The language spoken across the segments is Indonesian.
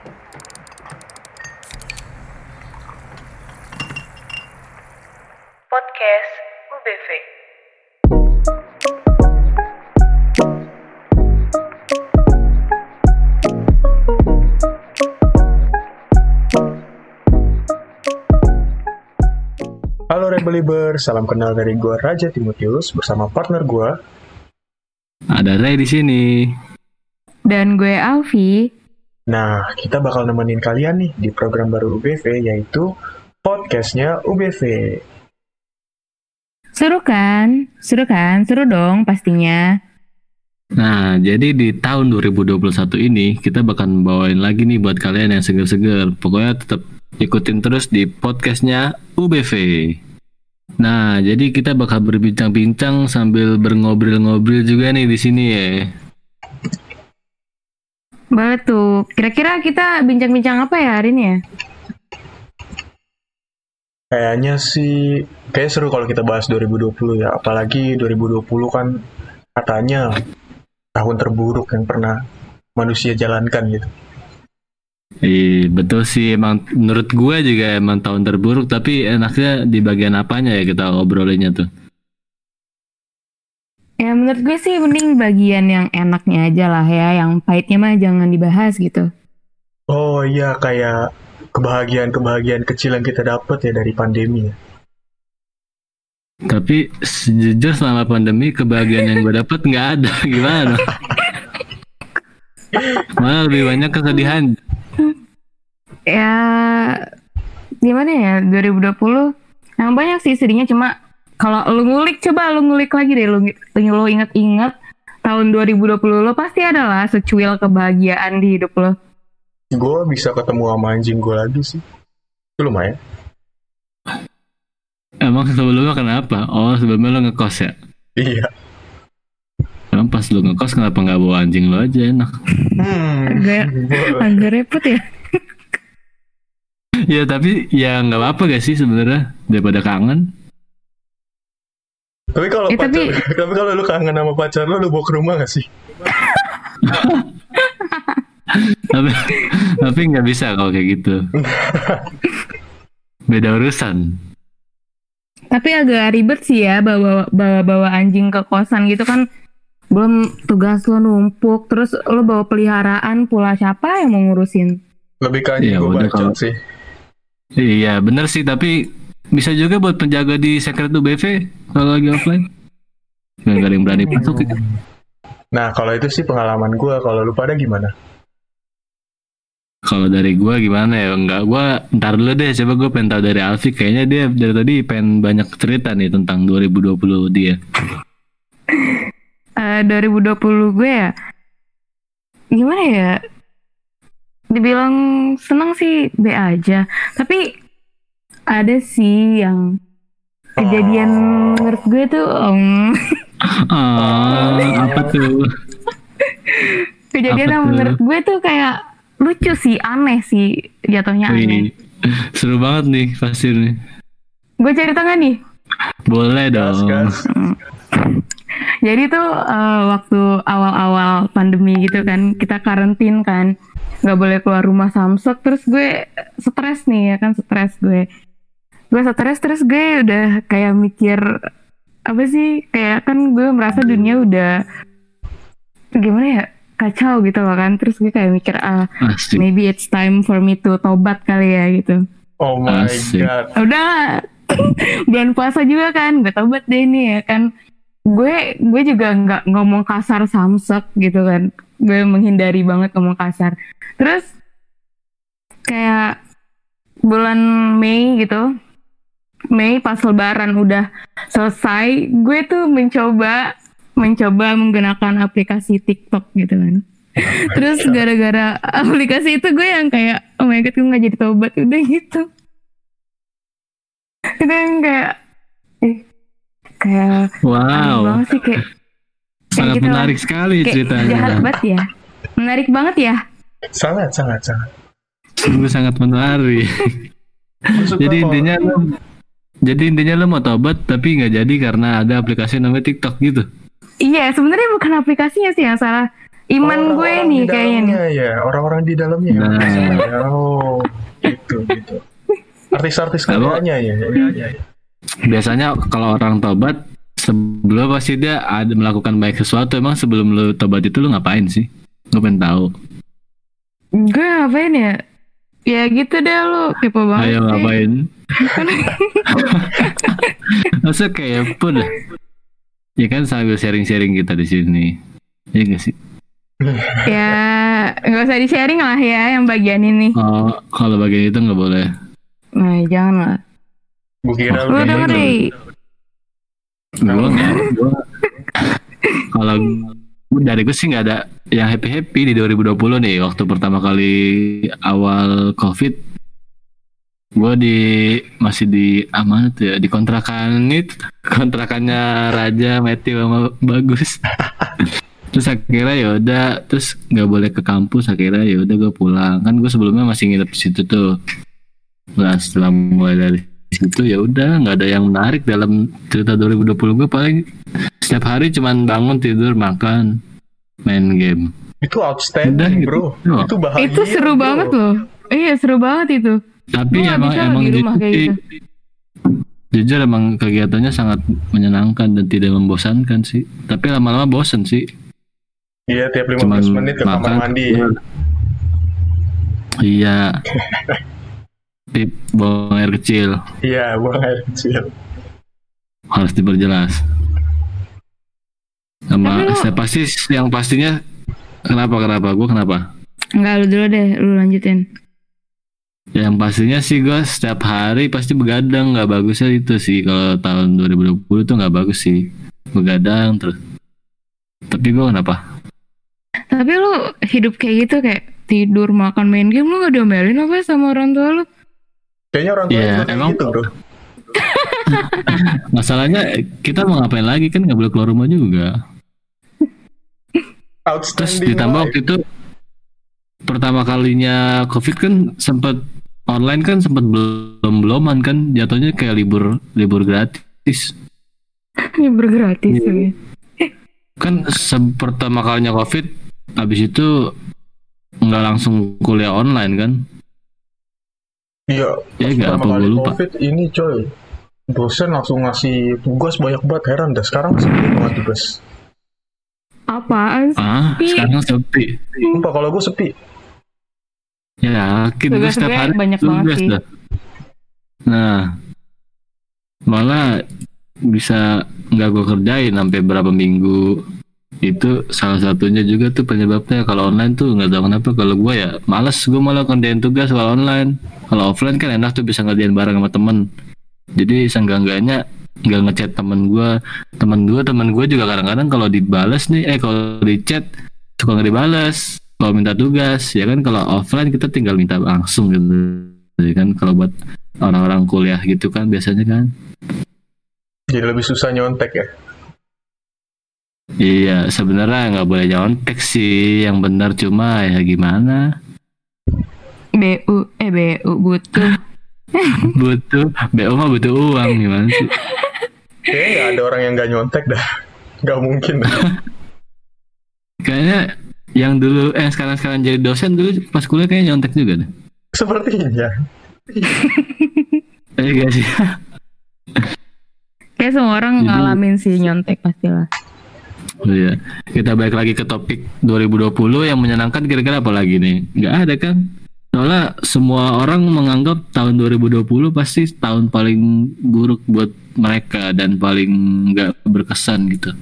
Podcast UBV. Halo Rebeliber, salam kenal dari gua Raja Timotius bersama partner gua. Ada Ray di sini. Dan gue Alfi. Nah, kita bakal nemenin kalian nih di program baru UBV yaitu podcastnya UBV. Seru kan? Seru kan? Seru dong pastinya. Nah, jadi di tahun 2021 ini kita bakal bawain lagi nih buat kalian yang seger-seger. Pokoknya tetap ikutin terus di podcastnya UBV. Nah, jadi kita bakal berbincang-bincang sambil berngobrol-ngobrol juga nih di sini ya. Boleh tuh. Kira-kira kita bincang-bincang apa ya hari ini ya? Kayaknya sih, kayak seru kalau kita bahas 2020 ya. Apalagi 2020 kan katanya tahun terburuk yang pernah manusia jalankan gitu. Iya, betul sih emang menurut gue juga emang tahun terburuk tapi enaknya di bagian apanya ya kita obrolinnya tuh. Ya menurut gue sih mending bagian yang enaknya aja lah ya. Yang pahitnya mah jangan dibahas gitu. Oh iya, kayak kebahagiaan-kebahagiaan kecil yang kita dapat ya dari pandemi ya. Tapi sejujur selama pandemi kebahagiaan yang gue dapet nggak ada gimana? Malah lebih banyak kesedihan. Ya gimana ya 2020 yang banyak sih sedihnya cuma kalau lu ngulik coba lu ngulik lagi deh lu, lu inget-inget tahun 2020 lo pasti ada lah secuil kebahagiaan di hidup lo. Gue bisa ketemu sama anjing gue lagi sih. Itu lumayan. Emang sebelumnya kenapa? Oh sebelumnya lo ngekos ya? Iya. Emang pas lo ngekos kenapa nggak bawa anjing lo aja enak? Hmm. Agak agak repot ya. ya tapi ya nggak apa-apa gak sih sebenarnya daripada kangen. Tapi kalau Eh, pacar, tapi- tapi kalau lu kangen sama pacar lu, lu bawa ke rumah gak sih? tapi tapi nggak bisa kalau kayak gitu. Beda urusan. Tapi agak ribet sih ya bawa bawa bawa anjing ke kosan gitu kan belum tugas lo numpuk terus lo bawa peliharaan pula siapa yang mau ngurusin Lebih ke anjing Iya, gue kalau- sih. Iya bener sih tapi bisa juga buat penjaga di secret UBV kalau lagi offline. Nggak ada yang berani masuk. ya. Nah, kalau itu sih pengalaman gue. Kalau lu pada gimana? Kalau dari gua gimana ya? Enggak, gua ntar dulu deh. Coba gue pengen tahu dari Alfi. Kayaknya dia dari tadi pengen banyak cerita nih tentang 2020 dia. Eh 2020 gue ya gimana ya dibilang seneng sih B aja tapi ada sih yang kejadian menurut gue tuh um, Ah, apa tuh? kejadian Apa yang tuh? menurut gue tuh kayak lucu sih aneh sih jatuhnya aneh Wih, seru banget nih pasti nih. gue cerita nggak nih Boleh Gas, dong. gas. Jadi tuh eh, waktu awal-awal pandemi gitu kan, kita karantin kan, nggak boleh keluar rumah samsek. Terus gue stres nih ya kan, stres gue. Gue stres terus gue udah kayak mikir apa sih? Kayak kan gue merasa dunia udah gimana ya kacau gitu loh kan. Terus gue kayak mikir ah Asik. maybe it's time for me to tobat kali ya gitu. Oh my Asik. god. udah bulan puasa juga kan gue tobat deh nih ya kan gue gue juga nggak ngomong kasar samsek gitu kan gue menghindari banget ngomong kasar terus kayak bulan Mei gitu Mei pas lebaran udah selesai gue tuh mencoba mencoba menggunakan aplikasi TikTok gitu kan. Terus gara-gara aplikasi itu gue yang kayak oh my god gue nggak jadi tobat. Udah gitu. Itu yang kayak eh, kayak Wow, banget sih kayak sangat gitu lah. menarik sekali kayak ceritanya. jahat banget ya. Menarik banget ya. Sangat, sangat, sangat. Sungguh sangat menarik. Jadi intinya lo, jadi intinya lo mau tobat tapi nggak jadi karena ada aplikasi namanya TikTok gitu. iya sebenarnya bukan aplikasinya sih yang salah iman gue Orang-orang nih kayaknya nih. ya orang-orang di dalamnya ya. Nah. maksudnya. oh gitu gitu artis-artis karyanya ya, ya, ya, ya. Biasanya kalau orang tobat sebelum pasti dia ada melakukan baik sesuatu emang sebelum lu tobat itu lu ngapain sih? Gue pengen tahu. Gue ngapain ya? Ya gitu deh lu kepo banget. Ayo ngapain? Masa kayak pun dah. Ya kan sambil sharing-sharing kita di sini. Iya gak sih? Ya nggak usah di sharing lah ya yang bagian ini. Oh, kalau bagian itu nggak boleh. Nah jangan lah. gue kira Lu denger deh. Gue Kalau dari gue sih nggak ada yang happy happy di 2020 nih. Waktu pertama kali awal covid gue di masih di amanah tuh ya? Di kontrakan itu kontrakannya Raja Matthew sama Bagus. Terus akhirnya ya udah terus nggak boleh ke kampus akhirnya ya udah gue pulang. Kan gue sebelumnya masih nginep di situ tuh. Nah setelah mulai dari situ ya udah nggak ada yang menarik dalam cerita 2020 gue paling setiap hari cuman bangun tidur makan main game itu Udah, outstanding gitu. bro Oh. itu bahagia Itu seru bro. banget loh. Iya seru banget itu. tapi nggak emang bisa emang di rumah jujur kayak gitu. jujur emang kegiatannya sangat menyenangkan dan tidak membosankan sih tapi lama-lama bosan sih iya tiap 15 cuman menit ke kamar mandi keluar. iya tip buang air kecil iya buang air kecil harus diperjelas sama lu- saya pasti yang pastinya kenapa kenapa? Gue kenapa? Enggak lu dulu deh, lu lanjutin. yang pastinya sih gue setiap hari pasti begadang. Nggak bagusnya itu sih. Kalau tahun 2020 tuh nggak bagus sih. Begadang terus. Tapi gue kenapa? Tapi lu hidup kayak gitu kayak tidur, makan, main game lu gak diomelin apa sama orang tua lu? kayaknya orang tua Iya, juga kayak emang- gitu bro. Masalahnya kita mau ngapain lagi? Kan nggak boleh keluar rumah juga terus ditambah life. waktu itu pertama kalinya covid kan sempat online kan sempat belum beloman kan jatuhnya kayak libur libur gratis Iya. tuh ya. kan se- pertama kalinya covid habis itu nggak langsung kuliah online kan iya ya nggak pertama apa kali gue lupa covid ini coy dosen langsung ngasih tugas banyak banget heran dah sekarang masih banget tugas Apaan sih? ah Sepi. sekarang sepi Sumpah kalau gue sepi ya yakin gue setiap hari banyak banget sih. dah. nah malah bisa nggak gue kerjain sampai berapa minggu itu salah satunya juga tuh penyebabnya kalau online tuh nggak tahu kenapa kalau gue ya males gue malah kerjain tugas kalau online kalau offline kan enak tuh bisa ngerjain bareng sama temen jadi seenggak-enggaknya nggak ngechat temen gue temen gue temen gue juga kadang-kadang kalau dibales nih eh kalau di chat suka nggak dibales kalau minta tugas ya kan kalau offline kita tinggal minta langsung gitu Jadi kan kalau buat orang-orang kuliah gitu kan biasanya kan jadi lebih susah nyontek ya Iya, sebenarnya nggak boleh nyontek sih. Yang benar cuma ya gimana? BU, eh BU butuh. Butuh, BO mah butuh uang gimana sih? kayaknya ada orang yang nggak nyontek dah nggak mungkin. Kayaknya yang dulu, eh sekarang sekarang jadi dosen dulu pas kuliah kayaknya nyontek juga deh. sepertinya Eh gak sih? Kayak semua orang Jadi- ngalamin sih nyontek pastilah. Oh iya. Kita balik lagi ke topik 2020 yang menyenangkan kira-kira apa lagi nih? Nggak ada kan? Soalnya semua orang menganggap tahun 2020 pasti tahun paling buruk buat mereka dan paling nggak berkesan gitu.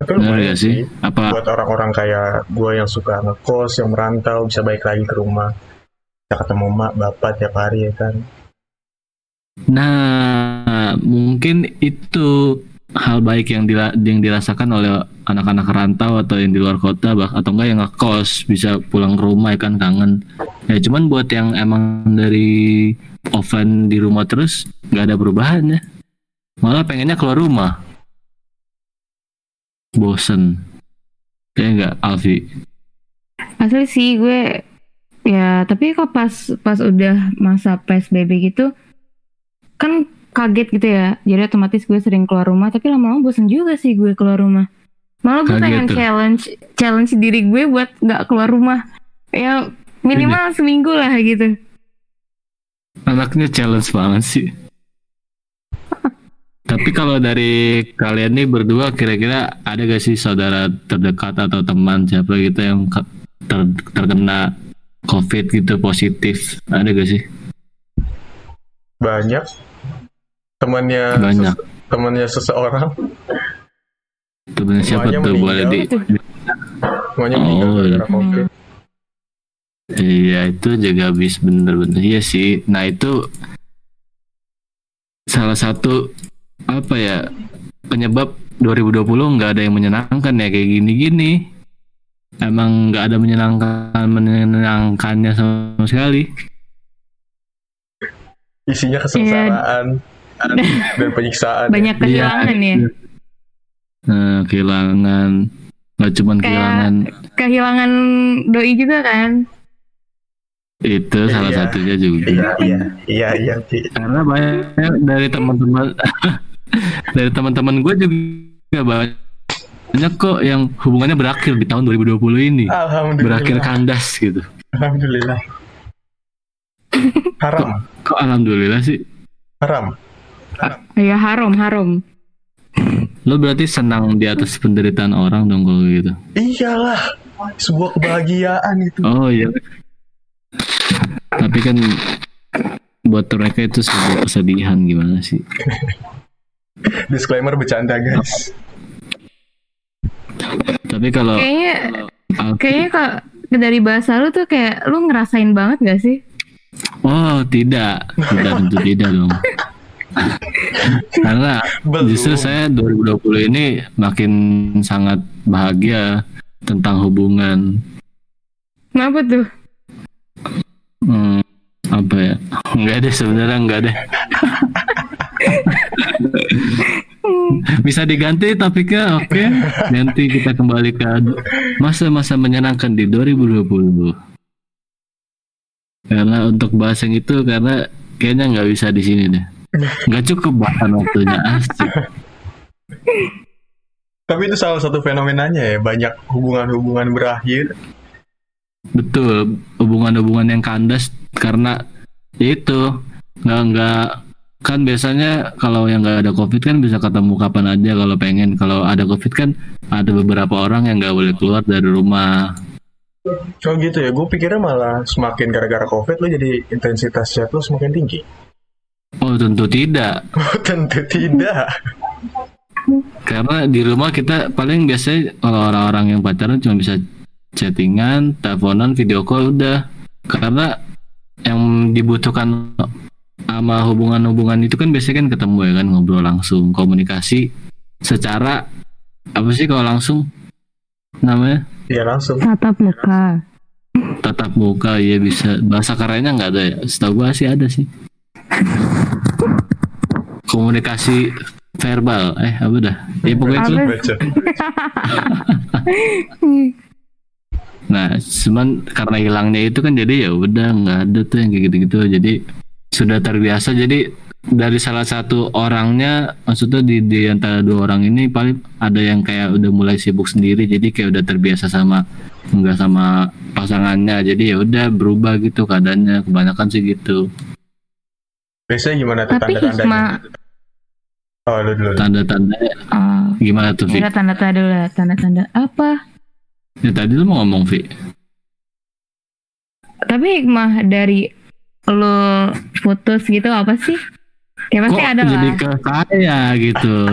tapi Benar lumayan ya sih? Apa buat orang-orang kayak gue yang suka ngekos yang merantau bisa balik lagi ke rumah bisa ketemu mak bapak tiap hari ya kan Nah, mungkin itu hal baik yang dila- yang dirasakan oleh anak-anak rantau atau yang di luar kota bah atau enggak yang ngekos bisa pulang ke rumah ya kan kangen. Ya cuman buat yang emang dari offline di rumah terus nggak ada perubahan ya. Malah pengennya keluar rumah. Bosen. Kayak enggak Alfi. Asli sih gue ya tapi kok pas pas udah masa PSBB gitu kan kaget gitu ya. Jadi otomatis gue sering keluar rumah tapi lama-lama bosen juga sih gue keluar rumah. Malah gue Kaget pengen tuh. challenge challenge diri gue buat nggak keluar rumah. Ya minimal seminggu lah gitu. Anaknya challenge banget sih. Tapi kalau dari kalian nih berdua kira-kira ada gak sih saudara terdekat atau teman siapa gitu yang ter- terkena COVID gitu positif? Ada gak sih? Banyak temannya Banyak. ses- temannya seseorang. Temen siapa Semuanya tuh? Boleh di semuanya Oh, iya. covid. Iya itu juga bis bener-bener. Iya sih. Nah itu Salah satu Apa ya Penyebab 2020 nggak ada yang menyenangkan ya Kayak gini-gini. Emang nggak ada menyenangkan Menyenangkannya sama sekali. Isinya kesengsaraan dan penyiksaan. Banyak kehilangan ya. Nah, kehilangan Nggak Kayak- kehilangan Kehilangan doi juga kan. Itu salah Iya. satunya juga Iya iya iya iya. Pi. karena banyak dari teman-teman dari teman-teman gue juga banyak kok yang hubungannya berakhir di tahun 2020 ini Alhamdulillah. berakhir kandas gitu Alhamdulillah. Haram, kok alhamdulillah sih haram. Ya haram haram. lo berarti senang di atas penderitaan orang dong kalau gitu Iyalah, sebuah kebahagiaan itu. oh iya tapi kan buat mereka itu sebuah kesedihan gimana sih Disclaimer bercanda guys. tapi kalau Kayaknya Alfi- kayaknya kok dari bahasa lu tuh kayak lu ngerasain banget gak sih? oh tidak tidak tentu tidak dong karena Belum. Justru saya 2020 ini makin sangat bahagia tentang hubungan. Kenapa tuh? Hmm, apa ya? Enggak deh sebenarnya enggak deh. Bisa diganti topiknya, oke? Nanti kita kembali ke masa-masa menyenangkan di 2020. Karena untuk bahas yang itu karena kayaknya nggak bisa di sini deh. Nggak cukup bahkan waktunya asik. Tapi itu salah satu fenomenanya ya, banyak hubungan-hubungan berakhir. Betul, hubungan-hubungan yang kandas karena ya itu nggak nggak kan biasanya kalau yang nggak ada covid kan bisa ketemu kapan aja kalau pengen. Kalau ada covid kan ada beberapa orang yang nggak boleh keluar dari rumah. Oh gitu ya, gue pikirnya malah semakin gara-gara covid lo jadi intensitas chat lo semakin tinggi. Oh tentu tidak, Oh tentu tidak. karena di rumah kita paling biasanya kalau orang-orang yang pacaran cuma bisa chattingan, teleponan, video call udah. Karena yang dibutuhkan sama hubungan-hubungan itu kan biasanya kan ketemu ya kan ngobrol langsung, komunikasi secara apa sih kalau langsung namanya Iya langsung. Tatap muka. tatap muka ya bisa bahasa kerennya nggak ada ya setahu gua sih ada sih komunikasi verbal eh apa dah ya pokoknya itu. Nah, cuman karena hilangnya itu kan jadi ya udah nggak ada tuh yang kayak gitu-gitu. Jadi sudah terbiasa. Jadi dari salah satu orangnya, maksudnya di, di antara dua orang ini paling ada yang kayak udah mulai sibuk sendiri. Jadi kayak udah terbiasa sama nggak sama pasangannya. Jadi ya udah berubah gitu keadaannya. Kebanyakan sih gitu. Biasanya gimana tuh Tapi tanda-tandanya? hikmah Oh lu dulu. Tanda-tanda oh, gimana tuh, Vi? tanda-tanda dulu lah, tanda-tanda apa? Ya, tadi lu mau ngomong, Vi. Tapi hikmah dari lo putus gitu apa sih? Ya pasti Kok ada jadi lah. ke saya gitu?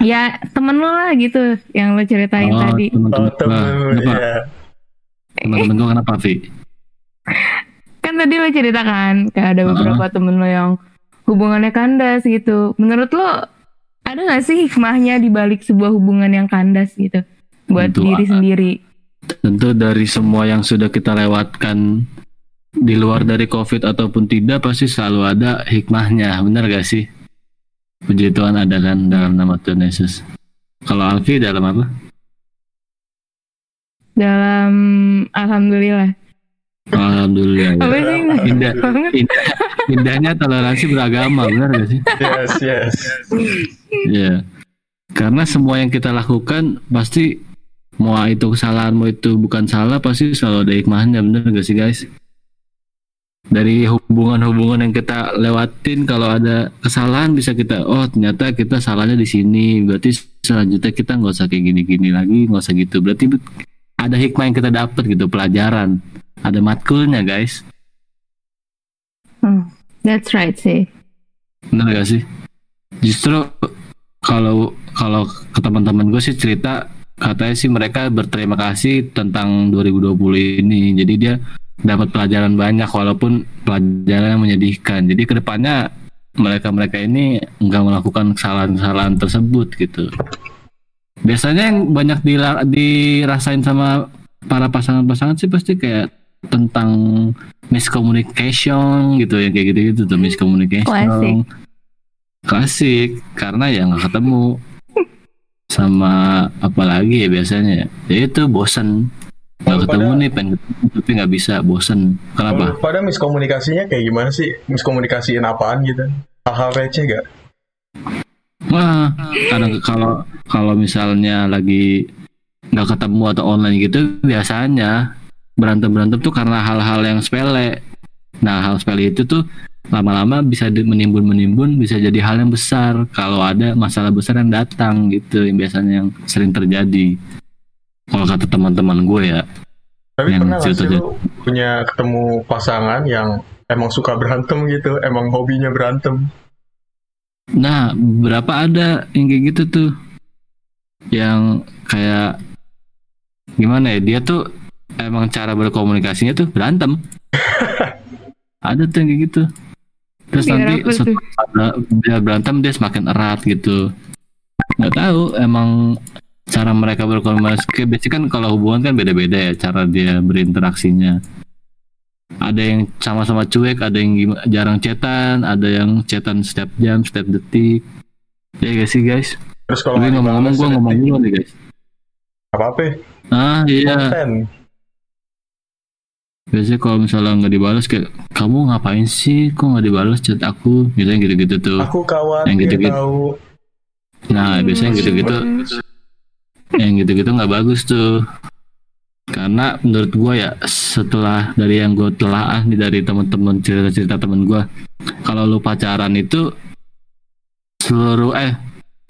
Ya temen lo lah gitu yang lo ceritain oh, tadi. teman-teman Oh gua. temen lu Kenapa? ya. Teman-teman gua kenapa, Vi? Kan tadi lo ceritakan kayak ada beberapa temen lo yang hubungannya kandas gitu. Menurut lo ada gak sih hikmahnya di balik sebuah hubungan yang kandas gitu? Buat Tentu diri ada. sendiri. Tentu dari semua yang sudah kita lewatkan di luar dari COVID ataupun tidak pasti selalu ada hikmahnya, benar gak sih? Puji Tuhan ada kan dalam nama Tuhan Yesus. Kalau Alfi dalam apa? Dalam Alhamdulillah. Alhamdulillah. ya. Apa sih? Indah, indah, indahnya toleransi beragama, benar gak sih? Yes yes. Iya. Karena semua yang kita lakukan pasti mau itu kesalahan mau itu bukan salah pasti selalu ada hikmahnya bener gak sih guys? Dari hubungan-hubungan yang kita lewatin kalau ada kesalahan bisa kita oh ternyata kita salahnya di sini berarti selanjutnya kita nggak usah kayak gini-gini lagi nggak usah gitu berarti ada hikmah yang kita dapat gitu pelajaran ada matkulnya guys Hmm, that's right sih. bener gak sih? Justru kalau kalau ke teman-teman gue sih cerita katanya sih mereka berterima kasih tentang 2020 ini. Jadi dia dapat pelajaran banyak walaupun pelajaran yang menyedihkan. Jadi ke depannya mereka-mereka ini nggak melakukan kesalahan-kesalahan tersebut gitu. Biasanya yang banyak dirasain sama para pasangan-pasangan sih pasti kayak tentang miscommunication gitu ya kayak gitu-gitu tuh miscommunication Klasik. klasik karena ya nggak ketemu sama apa lagi ya biasanya ya itu bosen nggak ketemu pada- nih pengen ketemu, tapi nggak bisa bosen kenapa pada miskomunikasinya kayak gimana sih? Miskomunikasiin apaan gitu? Hal-hal receh gak? wah kadang kalau kalau misalnya lagi nggak ketemu atau online gitu biasanya berantem berantem tuh karena hal-hal yang sepele nah hal sepele itu tuh lama-lama bisa menimbun menimbun bisa jadi hal yang besar kalau ada masalah besar yang datang gitu yang biasanya yang sering terjadi kalau kata teman-teman gue ya Tapi Yang pernah gak sih lu punya ketemu pasangan yang emang suka berantem gitu? Emang hobinya berantem? Nah, berapa ada yang kayak gitu tuh? Yang kayak gimana ya? Dia tuh emang cara berkomunikasinya tuh berantem. ada tuh kayak gitu. Terus Biar nanti apa setelah dia berantem dia semakin erat gitu. Nggak tahu emang cara mereka berkomunikasi. Biasanya kan kalau hubungan kan beda-beda ya cara dia berinteraksinya. Ada yang sama-sama cuek, ada yang jarang chatan, ada yang chatan setiap jam, setiap detik. Ya gak sih guys? Terus kalau ngomong-ngomong gue ngomong dulu nih guys. apa-apa? Ah iya, Konten. Biasanya kalau misalnya nggak dibalas kayak kamu ngapain sih? Kok nggak dibalas chat aku? Biasanya gitu-gitu tuh. Aku khawatir Yang gitu-gitu. tahu. Nah biasanya gitu-gitu, yang gitu-gitu nggak bagus tuh. Karena menurut gue ya setelah dari yang gue telaah nih dari teman-teman cerita-cerita temen gue, kalau lu pacaran itu seluruh eh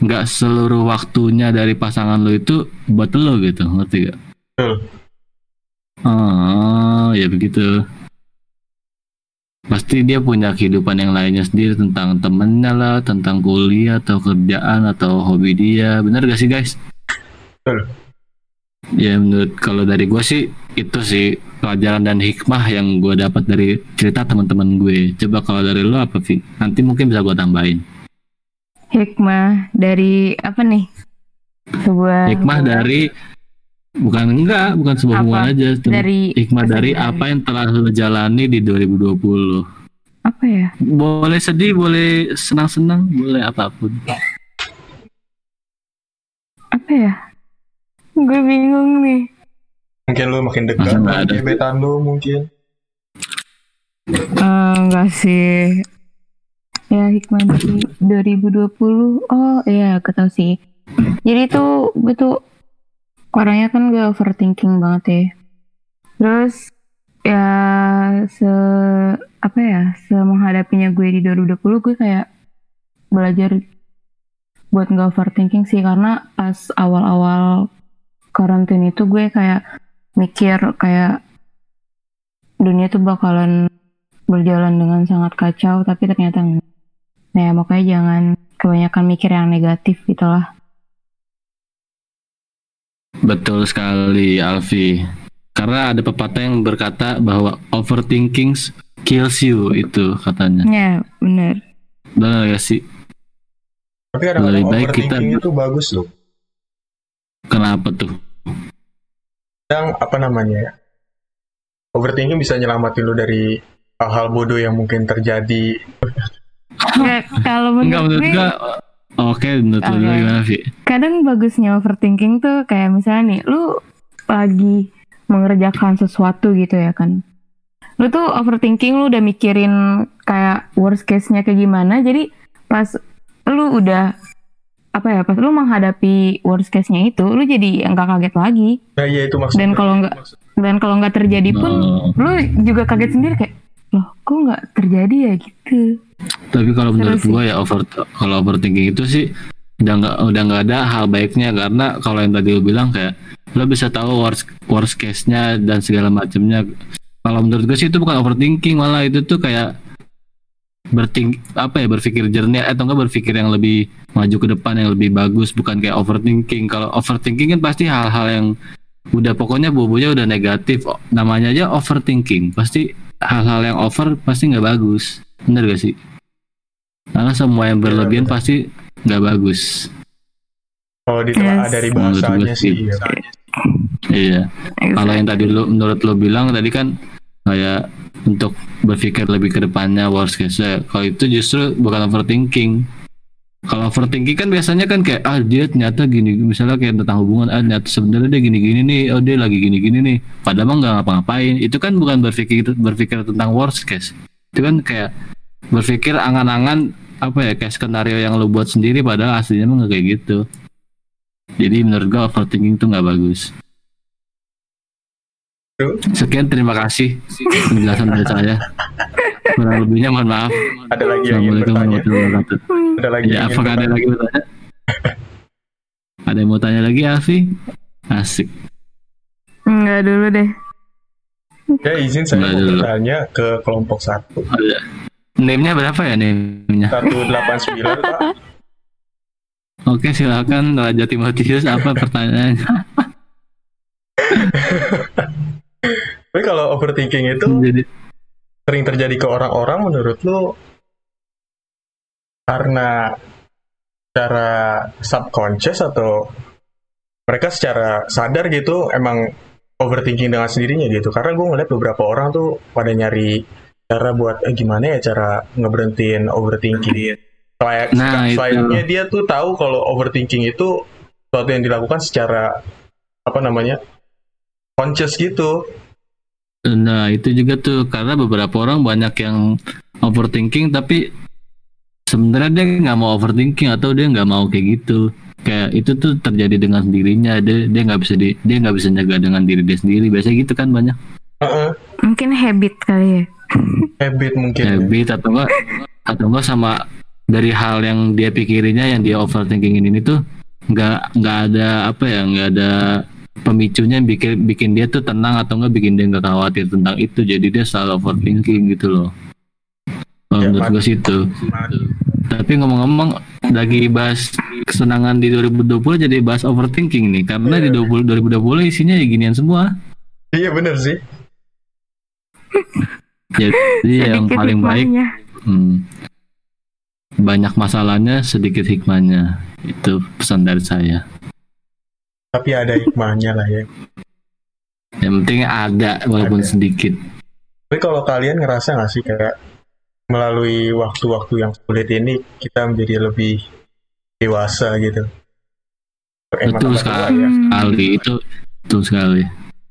nggak seluruh waktunya dari pasangan lu itu buat lo gitu, ngerti gak? Betul. Oh, ya begitu. Pasti dia punya kehidupan yang lainnya sendiri tentang temennya lah, tentang kuliah atau kerjaan atau hobi dia. Bener gak sih guys? Betul. Ya menurut kalau dari gue sih itu sih pelajaran dan hikmah yang gue dapat dari cerita teman-teman gue. Coba kalau dari lo apa Vi? Nanti mungkin bisa gue tambahin. Hikmah dari apa nih? Sebuah Hikmah dari bukan enggak, bukan sebuah Apa? hubungan aja. Tem- dari hikmah dari apa yang telah lo jalani di 2020. apa ya? Boleh sedih, boleh senang-senang, boleh apa pun. Apa ya? Gue bingung nih. Mungkin lu makin dekat sama gebetan lu mungkin. Eh, enggak sih. Ya hikmah dari 2020. Oh iya, aku tahu sih. Jadi tuh gue tuh orangnya kan gue overthinking banget ya. Terus ya se apa ya se menghadapinya gue di 2020 gue kayak belajar buat nggak overthinking sih karena pas awal-awal karantina itu gue kayak mikir kayak dunia tuh bakalan berjalan dengan sangat kacau tapi ternyata. Nah ya, makanya jangan kebanyakan mikir yang negatif gitu lah. Betul sekali, Alfi. Karena ada pepatah yang berkata bahwa overthinking kills you itu katanya. Ya bener. Benar gak sih? Tapi kadang-kadang Lebih baik kita- overthinking itu bagus loh. Kenapa tuh? Kadang apa namanya ya? Overthinking bisa nyelamatin lu dari hal-hal bodoh yang mungkin terjadi. Nggak, kalau Enggak menurut menurut gue Oke, menurut lu Oke. gimana, Vi? kadang bagusnya overthinking tuh kayak misalnya nih lu lagi mengerjakan sesuatu gitu ya kan. Lu tuh overthinking lu udah mikirin kayak worst case-nya kayak gimana jadi pas lu udah apa ya pas lu menghadapi worst case-nya itu lu jadi nggak kaget lagi Nah iya itu maksudnya. dan kalau nggak dan kalau nggak terjadi pun Oh. lu juga kaget sendiri kayak loh kok nggak terjadi ya gitu Tapi kalau menurut gua ya over kalau overthinking itu sih udah nggak udah nggak ada hal baiknya. Karena kalau yang tadi lu bilang kayak lo bisa tahu worst worst case-nya dan segala macamnya. Kalau menurut gue sih itu bukan overthinking malah itu tuh kayak berting apa ya berpikir jernih atau enggak berpikir yang lebih maju ke depan yang lebih bagus. Bukan kayak overthinking. Kalau overthinking kan pasti hal-hal yang udah pokoknya bobonya udah negatif. Namanya aja overthinking. Pasti hal-hal yang over pasti nggak bagus. Bener gak sih karena semua yang berlebihan benar. pasti nggak bagus Kalau ditelaah Yes. dari bahasanya sih. sih. iya. iya kalau yang tadi lu menurut lo bilang tadi kan kayak untuk berpikir lebih ke depannya worst case kalau itu justru bukan overthinking kalau overthinking kan biasanya kan kayak ah dia ternyata gini misalnya kayak tentang hubungan ah ternyata sebenarnya dia gini-gini nih oh dia lagi gini-gini nih padahal mah nggak ngapa-ngapain itu kan bukan berpikir berpikir tentang worst case itu kan kayak berpikir angan-angan apa ya kayak skenario yang lo buat sendiri padahal aslinya mah nggak kayak gitu. Jadi menurut gua overthinking tuh nggak bagus. Sekian terima kasih penjelasan dari saya. Kurang lebihnya mohon maaf. Ada lagi yang ingin Assalamualaikum bertanya. warahmatullahi wabarakatuh. Ada lagi ya yang ingin apakah ada lagi bertanya ada yang mau tanya lagi Alfi? Asik. Enggak dulu deh. Ya izin saya mau bertanya ke kelompok satu. Oh, ya. Name-nya berapa ya name-nya? 189 Pak. oke silakan Raja Timotius apa pertanyaannya? Tapi kalau overthinking itu jadi sering terjadi ke orang-orang menurut lu karena secara subconscious atau mereka secara sadar gitu emang overthinking dengan sendirinya gitu. Karena gue ngeliat beberapa orang tuh pada nyari cara buat eh, gimana ya cara ngeberhentiin overthinking Kayak Nah, itu. sayangnya dia tuh tahu kalau overthinking itu sesuatu yang dilakukan secara apa namanya conscious gitu. Nah itu juga tuh karena beberapa orang banyak yang overthinking tapi sebenarnya dia nggak mau overthinking atau dia nggak mau kayak gitu. Kayak itu tuh terjadi dengan sendirinya dia dia nggak bisa di, dia nggak bisa jaga dengan diri dia sendiri. Biasanya gitu kan banyak. Heeh, mungkin habit kali ya habit mungkin. Habit atau enggak atau enggak sama dari hal yang dia pikirinya yang dia overthinking ini tuh nggak nggak ada apa ya nggak ada pemicunya yang bikin bikin dia tuh tenang atau enggak bikin dia nggak khawatir tentang itu. Jadi dia selalu overthinking gitu loh. Kalau Ya, menurut mat- gue sih itu. Tapi ngomong-ngomong lagi bahas kesenangan di 2020 jadi bahas overthinking nih. Karena di Iya. 20, 2020 isinya ya ginian semua. Iya bener sih jadi yang paling baik hikmahnya. Hmm. Banyak masalahnya, sedikit hikmahnya. Itu pesan dari saya. tapi ada hikmahnya lah ya Yang penting ada, walaupun Ada. sedikit. Tapi kalau kalian ngerasa nggak sih kayak melalui waktu-waktu yang sulit ini kita menjadi lebih dewasa gitu? Eh, Betul sekali. ya. Hmm. Sekali itu, betul sekali.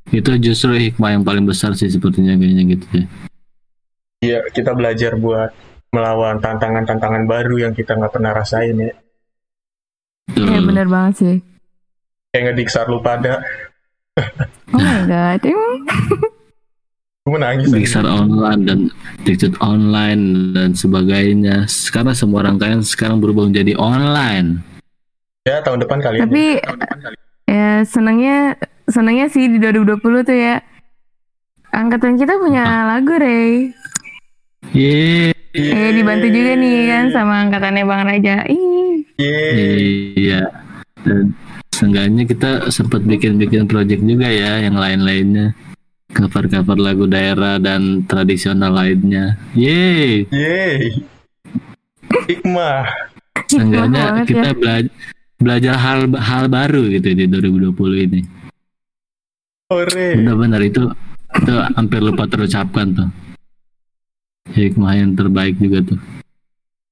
Itu justru hikmah yang paling besar sih sepertinya kayaknya gitu ya. Iya, kita belajar buat melawan tantangan-tantangan baru yang kita nggak pernah rasain ya. Betul. ya bener banget sih Kayak ngediksar lu pada, oh my god Hmm. gue menangis. Pixar online dan TikTok online dan sebagainya. Sekarang semua rangkaian sekarang berubah menjadi online. Ya tahun depan kali tapi ini. Tahun depan kali. ya senangnya senangnya sih di 2020 tuh ya angkatan kita punya lagu Ray Yeay. eh dibantu juga nih kan sama angkatannya Bang Raja ih. Iya. Dan seenggaknya kita sempat bikin-bikin project juga ya yang lain-lainnya. Cover-cover lagu daerah dan tradisional lainnya. Yeay. Yeay. Hikmah. Seenggaknya kita ya. bela- belajar hal hal baru gitu di 2020 ini. Benar-benar itu itu hampir lupa terucapkan tuh. Hikmah yang terbaik juga tuh.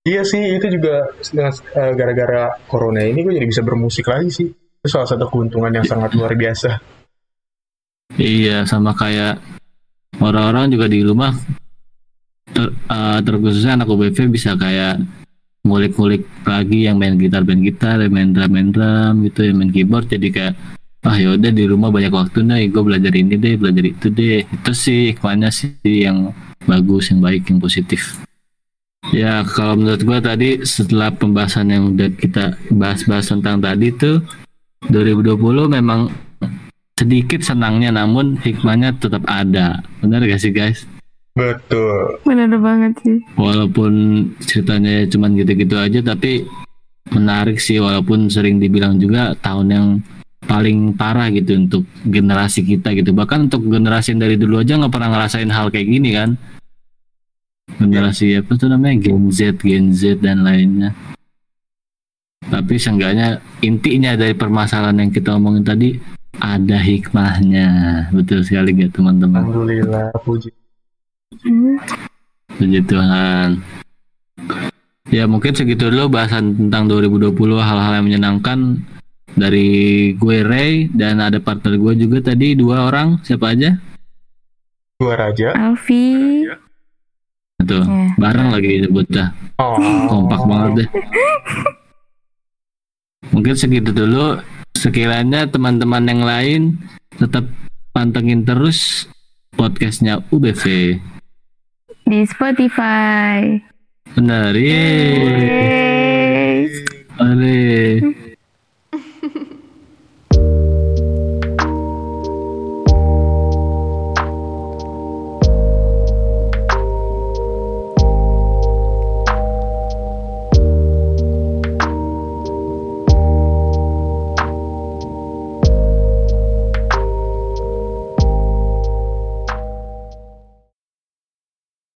Iya sih, itu juga dengan eh, gara-gara corona ini gue jadi bisa bermusik lagi sih. Itu salah satu keuntungan yang sangat luar biasa. Iya, sama kayak orang-orang juga di rumah ter, eh, terkhususnya anak UBV bisa kayak ngulik-ngulik lagi yang main gitar main gitar yang main drum main drum gitu yang main keyboard jadi kayak ah yaudah di rumah banyak waktu nih gue belajar ini deh belajar itu deh. Itu sih hikmahnya sih yang bagus yang baik yang positif. Ya kalau menurut gue tadi setelah pembahasan yang udah kita bahas-bahas tentang tadi tuh 2020 memang sedikit senangnya namun hikmahnya tetap ada. Benar gak sih guys? Betul. Bener banget sih. walaupun ceritanya cuman gitu-gitu aja tapi menarik sih walaupun sering dibilang juga tahun yang paling parah gitu untuk generasi kita gitu. Bahkan untuk generasi yang dari dulu aja nggak pernah ngerasain hal kayak gini kan? Generasi apa tuh namanya? Gen Z Gen Z dan lainnya. Tapi seenggaknya intinya dari permasalahan yang kita omongin tadi ada hikmahnya. Betul sekali gak teman-teman? Alhamdulillah, puji. Hmm. Puji Tuhan. Ya mungkin segitu dulu bahasan tentang 2020 hal-hal yang menyenangkan dari gue Ray dan ada partner gue juga tadi dua orang siapa aja? Gua Raja. Alfi. Tuh Ya. bareng lagi disebutnya Oh. kompak banget deh. Mungkin segitu dulu. Sekiranya teman-teman yang lain tetap pantengin terus podcastnya UBV. Di Spotify. Benar, yeay. Yeay. Oleh.